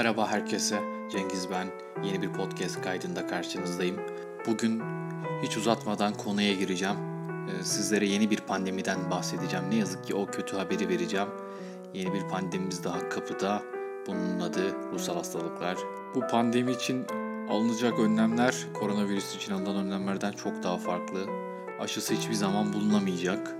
Merhaba herkese. Cengiz ben. Yeni bir podcast kaydında karşınızdayım. Bugün hiç uzatmadan konuya gireceğim. Ee, sizlere yeni bir pandemiden bahsedeceğim. Ne yazık ki o kötü haberi vereceğim. Yeni bir pandemimiz daha kapıda. Bunun adı ruhsal hastalıklar. Bu pandemi için alınacak önlemler koronavirüs için alınan önlemlerden çok daha farklı. Aşısı hiçbir zaman bulunamayacak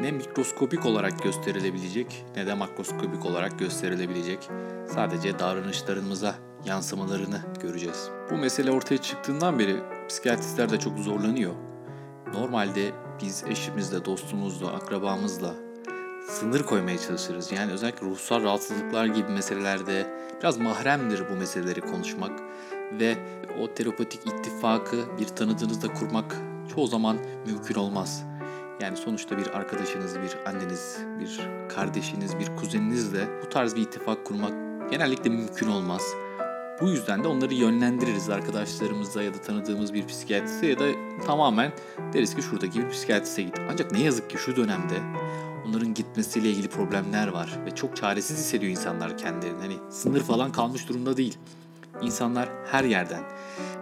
ne mikroskopik olarak gösterilebilecek ne de makroskopik olarak gösterilebilecek. Sadece davranışlarımıza yansımalarını göreceğiz. Bu mesele ortaya çıktığından beri psikiyatristler de çok zorlanıyor. Normalde biz eşimizle, dostumuzla, akrabamızla sınır koymaya çalışırız. Yani özellikle ruhsal rahatsızlıklar gibi meselelerde biraz mahremdir bu meseleleri konuşmak ve o terapetik ittifakı bir tanıdığınızda kurmak çoğu zaman mümkün olmaz. Yani sonuçta bir arkadaşınız, bir anneniz, bir kardeşiniz, bir kuzeninizle bu tarz bir ittifak kurmak genellikle mümkün olmaz. Bu yüzden de onları yönlendiririz arkadaşlarımıza ya da tanıdığımız bir psikiyatriste ya da tamamen deriz ki şuradaki bir psikiyatriste git. Ancak ne yazık ki şu dönemde onların gitmesiyle ilgili problemler var ve çok çaresiz hissediyor insanlar kendilerini. Hani sınır falan kalmış durumda değil. İnsanlar her yerden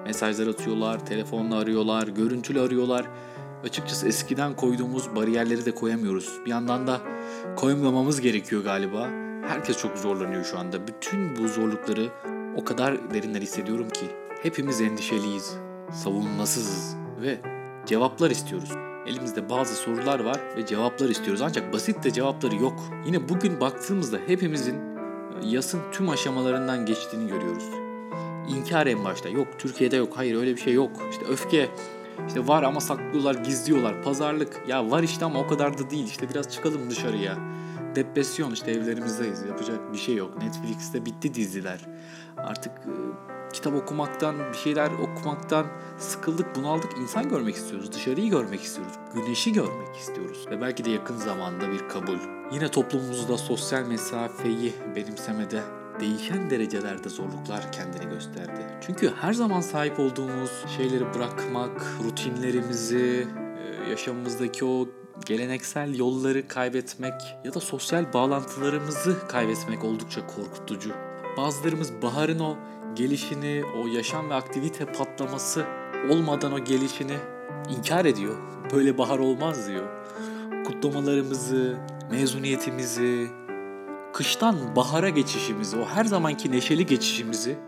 mesajlar atıyorlar, telefonla arıyorlar, görüntülü arıyorlar açıkçası eskiden koyduğumuz bariyerleri de koyamıyoruz. Bir yandan da koymamamız gerekiyor galiba. Herkes çok zorlanıyor şu anda. Bütün bu zorlukları o kadar derinden hissediyorum ki hepimiz endişeliyiz, savunmasızız ve cevaplar istiyoruz. Elimizde bazı sorular var ve cevaplar istiyoruz ancak basit de cevapları yok. Yine bugün baktığımızda hepimizin yasın tüm aşamalarından geçtiğini görüyoruz. İnkar en başta. Yok Türkiye'de yok. Hayır öyle bir şey yok. İşte öfke, işte var ama saklıyorlar, gizliyorlar. Pazarlık. Ya var işte ama o kadar da değil. İşte biraz çıkalım dışarıya. Depresyon işte evlerimizdeyiz. Yapacak bir şey yok. Netflix'te bitti diziler. Artık e, kitap okumaktan, bir şeyler okumaktan sıkıldık, bunaldık. İnsan görmek istiyoruz. Dışarıyı görmek istiyoruz. Güneşi görmek istiyoruz. Ve belki de yakın zamanda bir kabul. Yine toplumumuzda sosyal mesafeyi benimsemede değişen derecelerde zorluklar kendini gösterdi. Çünkü her zaman sahip olduğumuz şeyleri bırakmak, rutinlerimizi, e, yaşamımızdaki o geleneksel yolları kaybetmek ya da sosyal bağlantılarımızı kaybetmek oldukça korkutucu. Bazılarımız baharın o gelişini, o yaşam ve aktivite patlaması olmadan o gelişini inkar ediyor. Böyle bahar olmaz diyor. Kutlamalarımızı, mezuniyetimizi, kıştan bahara geçişimizi, o her zamanki neşeli geçişimizi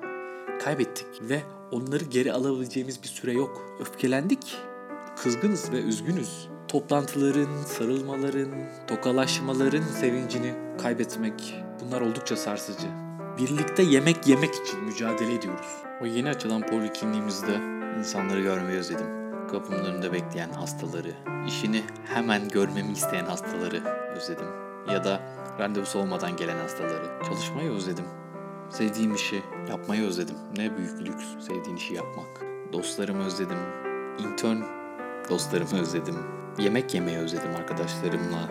kaybettik ve onları geri alabileceğimiz bir süre yok. Öfkelendik, kızgınız ve üzgünüz. Toplantıların, sarılmaların, tokalaşmaların sevincini kaybetmek bunlar oldukça sarsıcı. Birlikte yemek yemek için mücadele ediyoruz. O yeni açılan polikliniğimizde insanları görmeyi özledim. Kapımın önünde bekleyen hastaları, işini hemen görmemi isteyen hastaları özledim. Ya da randevusu olmadan gelen hastaları. Çalışmayı özledim. Sevdiğim işi yapmayı özledim. Ne büyük lüks sevdiğin işi yapmak. Dostlarımı özledim. Intern dostlarımı özledim. Yemek yemeyi özledim arkadaşlarımla.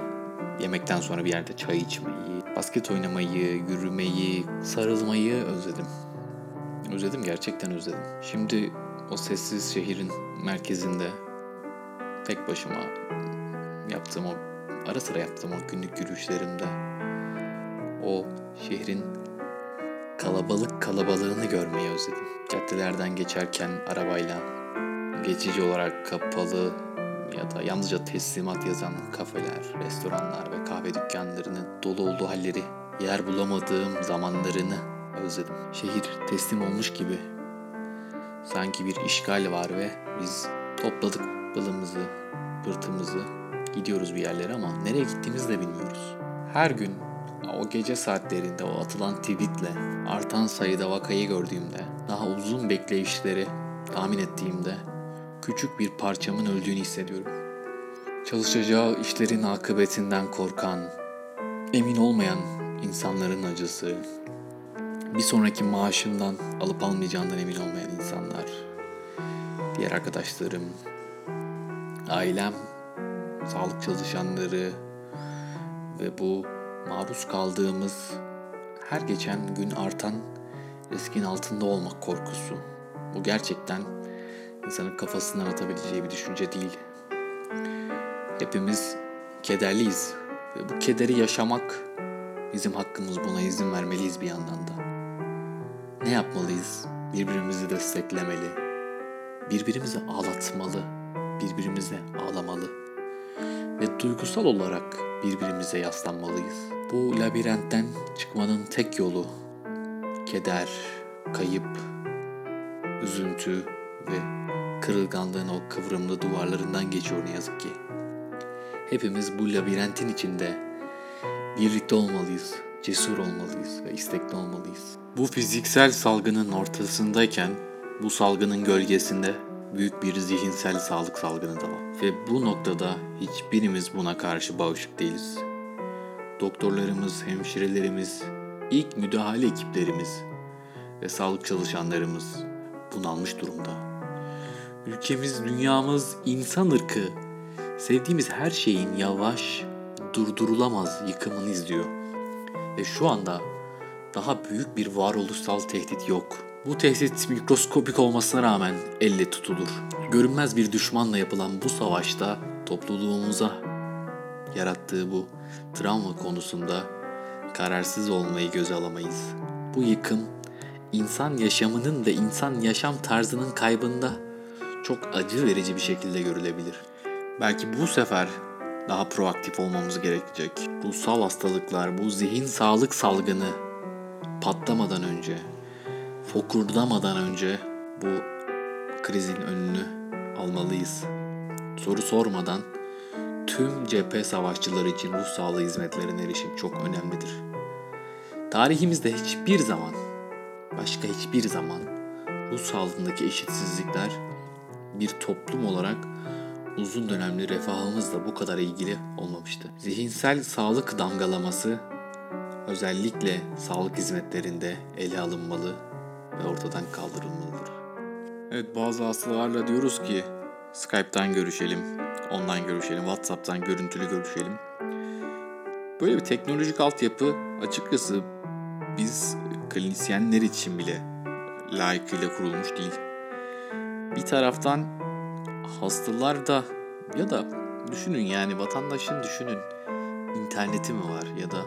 Yemekten sonra bir yerde çay içmeyi, basket oynamayı, yürümeyi, sarılmayı özledim. Özledim gerçekten özledim. Şimdi o sessiz şehrin merkezinde tek başıma yaptığım o ara sıra yaptığım o günlük yürüyüşlerimde o şehrin kalabalık kalabalığını görmeyi özledim. Caddelerden geçerken arabayla geçici olarak kapalı ya da yalnızca teslimat yazan kafeler, restoranlar ve kahve dükkanlarının dolu olduğu halleri yer bulamadığım zamanlarını özledim. Şehir teslim olmuş gibi sanki bir işgal var ve biz topladık bılımızı, pırtımızı gidiyoruz bir yerlere ama nereye gittiğimizi de bilmiyoruz. Her gün o gece saatlerinde o atılan tweetle artan sayıda vakayı gördüğümde, daha uzun bekleyişleri tahmin ettiğimde küçük bir parçamın öldüğünü hissediyorum. Çalışacağı işlerin akıbetinden korkan, emin olmayan insanların acısı, bir sonraki maaşından alıp almayacağından emin olmayan insanlar, diğer arkadaşlarım, ailem, sağlık çalışanları ve bu maruz kaldığımız her geçen gün artan riskin altında olmak korkusu. Bu gerçekten insanın kafasından atabileceği bir düşünce değil. Hepimiz kederliyiz ve bu kederi yaşamak bizim hakkımız buna izin vermeliyiz bir yandan da. ne yapmalıyız? Birbirimizi desteklemeli. Birbirimizi ağlatmalı. Birbirimize ağlamalı. Ve duygusal olarak birbirimize yaslanmalıyız. Bu labirentten çıkmanın tek yolu keder, kayıp, üzüntü ve kırılganlığın o kıvrımlı duvarlarından geçiyor ne yazık ki. Hepimiz bu labirentin içinde birlikte olmalıyız, cesur olmalıyız ve istekli olmalıyız. Bu fiziksel salgının ortasındayken bu salgının gölgesinde büyük bir zihinsel sağlık salgını da var. Ve bu noktada hiçbirimiz buna karşı bağışık değiliz. Doktorlarımız, hemşirelerimiz, ilk müdahale ekiplerimiz ve sağlık çalışanlarımız bunalmış durumda. Ülkemiz, dünyamız, insan ırkı, sevdiğimiz her şeyin yavaş, durdurulamaz yıkımını izliyor. Ve şu anda daha büyük bir varoluşsal tehdit yok. Bu tehdit mikroskopik olmasına rağmen elle tutulur. Görünmez bir düşmanla yapılan bu savaşta topluluğumuza yarattığı bu travma konusunda kararsız olmayı göze alamayız. Bu yıkım insan yaşamının ve insan yaşam tarzının kaybında çok acı verici bir şekilde görülebilir. Belki bu sefer daha proaktif olmamız gerekecek. Ruhsal hastalıklar, bu zihin sağlık salgını patlamadan önce, fokurdamadan önce bu krizin önünü almalıyız. Soru sormadan tüm cephe savaşçıları için ruh sağlığı hizmetlerine erişim çok önemlidir. Tarihimizde hiçbir zaman, başka hiçbir zaman ruh sağlığındaki eşitsizlikler bir toplum olarak uzun dönemli refahımızla bu kadar ilgili olmamıştı. Zihinsel sağlık damgalaması özellikle sağlık hizmetlerinde ele alınmalı ve ortadan kaldırılmalıdır. Evet bazı hastalarla diyoruz ki Skype'tan görüşelim, online görüşelim, WhatsApp'tan görüntülü görüşelim. Böyle bir teknolojik altyapı açıkçası biz klinisyenler için bile layıkıyla kurulmuş değil. Bir taraftan hastalar da ya da düşünün yani vatandaşın düşünün interneti mi var ya da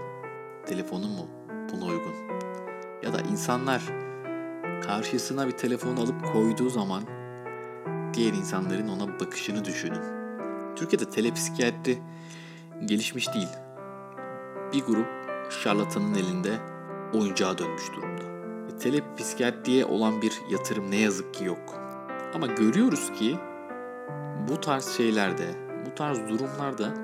telefonu mu buna uygun? Ya da insanlar karşısına bir telefon alıp koyduğu zaman diğer insanların ona bakışını düşünün. Türkiye'de telepsikiyatri gelişmiş değil. Bir grup şarlatanın elinde oyuncağa dönmüş durumda. Ve telepsikiyatriye olan bir yatırım ne yazık ki yok. Ama görüyoruz ki bu tarz şeylerde, bu tarz durumlarda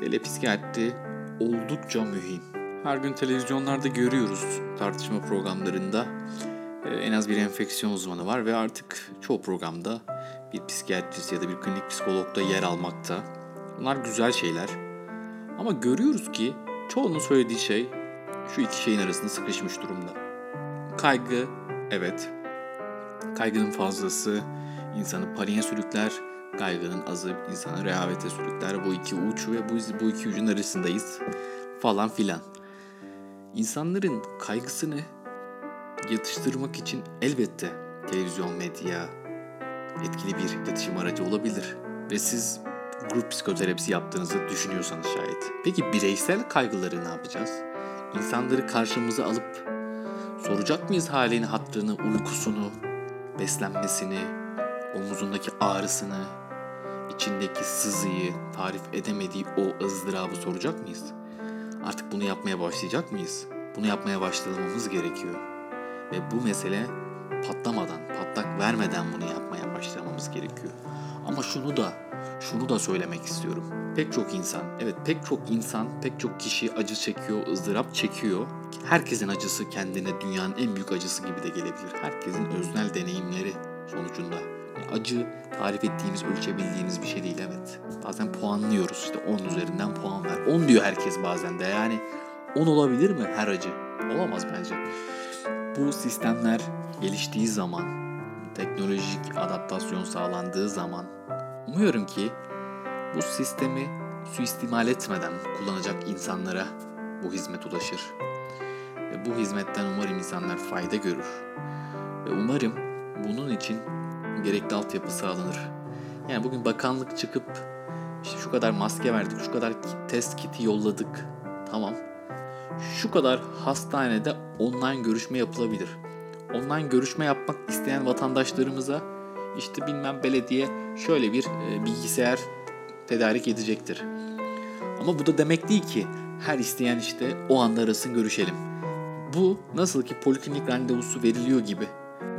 telepsikiyatri oldukça mühim. Her gün televizyonlarda görüyoruz tartışma programlarında e, en az bir enfeksiyon uzmanı var ve artık çoğu programda bir psikiyatrist ya da bir klinik psikolog da yer almakta. Bunlar güzel şeyler. Ama görüyoruz ki çoğunun söylediği şey şu iki şeyin arasında sıkışmış durumda. Kaygı, evet. Kaygının fazlası insanı paniğe sürükler, kaygının azı insanı rehavete sürükler. Bu iki uç ve bu, bu iki ucun arasındayız falan filan. İnsanların kaygısını yatıştırmak için elbette televizyon, medya etkili bir iletişim aracı olabilir. Ve siz grup psikoterapisi yaptığınızı düşünüyorsanız şayet. Peki bireysel kaygıları ne yapacağız? İnsanları karşımıza alıp soracak mıyız halini, hattını, uykusunu, beslenmesini, omuzundaki ağrısını, içindeki sızıyı, tarif edemediği o ızdırabı soracak mıyız? Artık bunu yapmaya başlayacak mıyız? Bunu yapmaya başlamamız gerekiyor. Ve bu mesele patlamadan, patlak vermeden bunu yapmaya başlamamız gerekiyor. Ama şunu da, şunu da söylemek istiyorum. Pek çok insan, evet pek çok insan, pek çok kişi acı çekiyor, ızdırap çekiyor. Herkesin acısı kendine dünyanın en büyük acısı gibi de gelebilir. Herkesin öznel deneyimleri sonucunda. Yani acı tarif ettiğimiz, ölçebildiğimiz bir şey değil evet. Bazen puanlıyoruz işte 10 üzerinden puan ver. 10 diyor herkes bazen de yani 10 olabilir mi her acı? Olamaz bence. Bu sistemler geliştiği zaman, teknolojik adaptasyon sağlandığı zaman umuyorum ki bu sistemi suistimal etmeden kullanacak insanlara bu hizmet ulaşır. Ve bu hizmetten umarım insanlar fayda görür. Ve umarım bunun için gerekli altyapı sağlanır. Yani bugün bakanlık çıkıp işte şu kadar maske verdik, şu kadar test kiti yolladık. Tamam. Şu kadar hastanede online görüşme yapılabilir. online görüşme yapmak isteyen vatandaşlarımıza işte bilmem belediye şöyle bir e, bilgisayar tedarik edecektir. Ama bu da demek değil ki her isteyen işte o anda arasın görüşelim. Bu nasıl ki poliklinik randevusu veriliyor gibi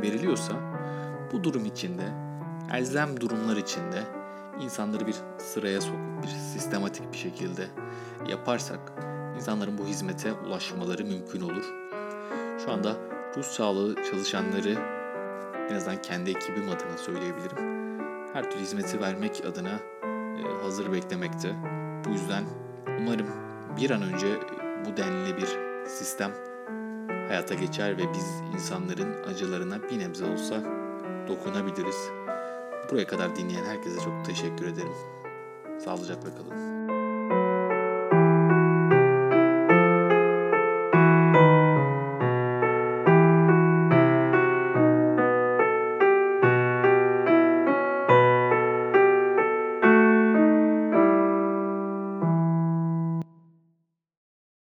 veriliyorsa bu durum içinde elzem durumlar içinde insanları bir sıraya sokup bir sistematik bir şekilde yaparsak insanların bu hizmete ulaşmaları mümkün olur. Şu anda Rus sağlığı çalışanları en azından kendi ekibim adına söyleyebilirim. Her türlü hizmeti vermek adına e, hazır beklemekte. Bu yüzden umarım bir an önce bu denli bir sistem hayata geçer ve biz insanların acılarına bir nebze olsa dokunabiliriz. Buraya kadar dinleyen herkese çok teşekkür ederim. Sağlıcakla kalın.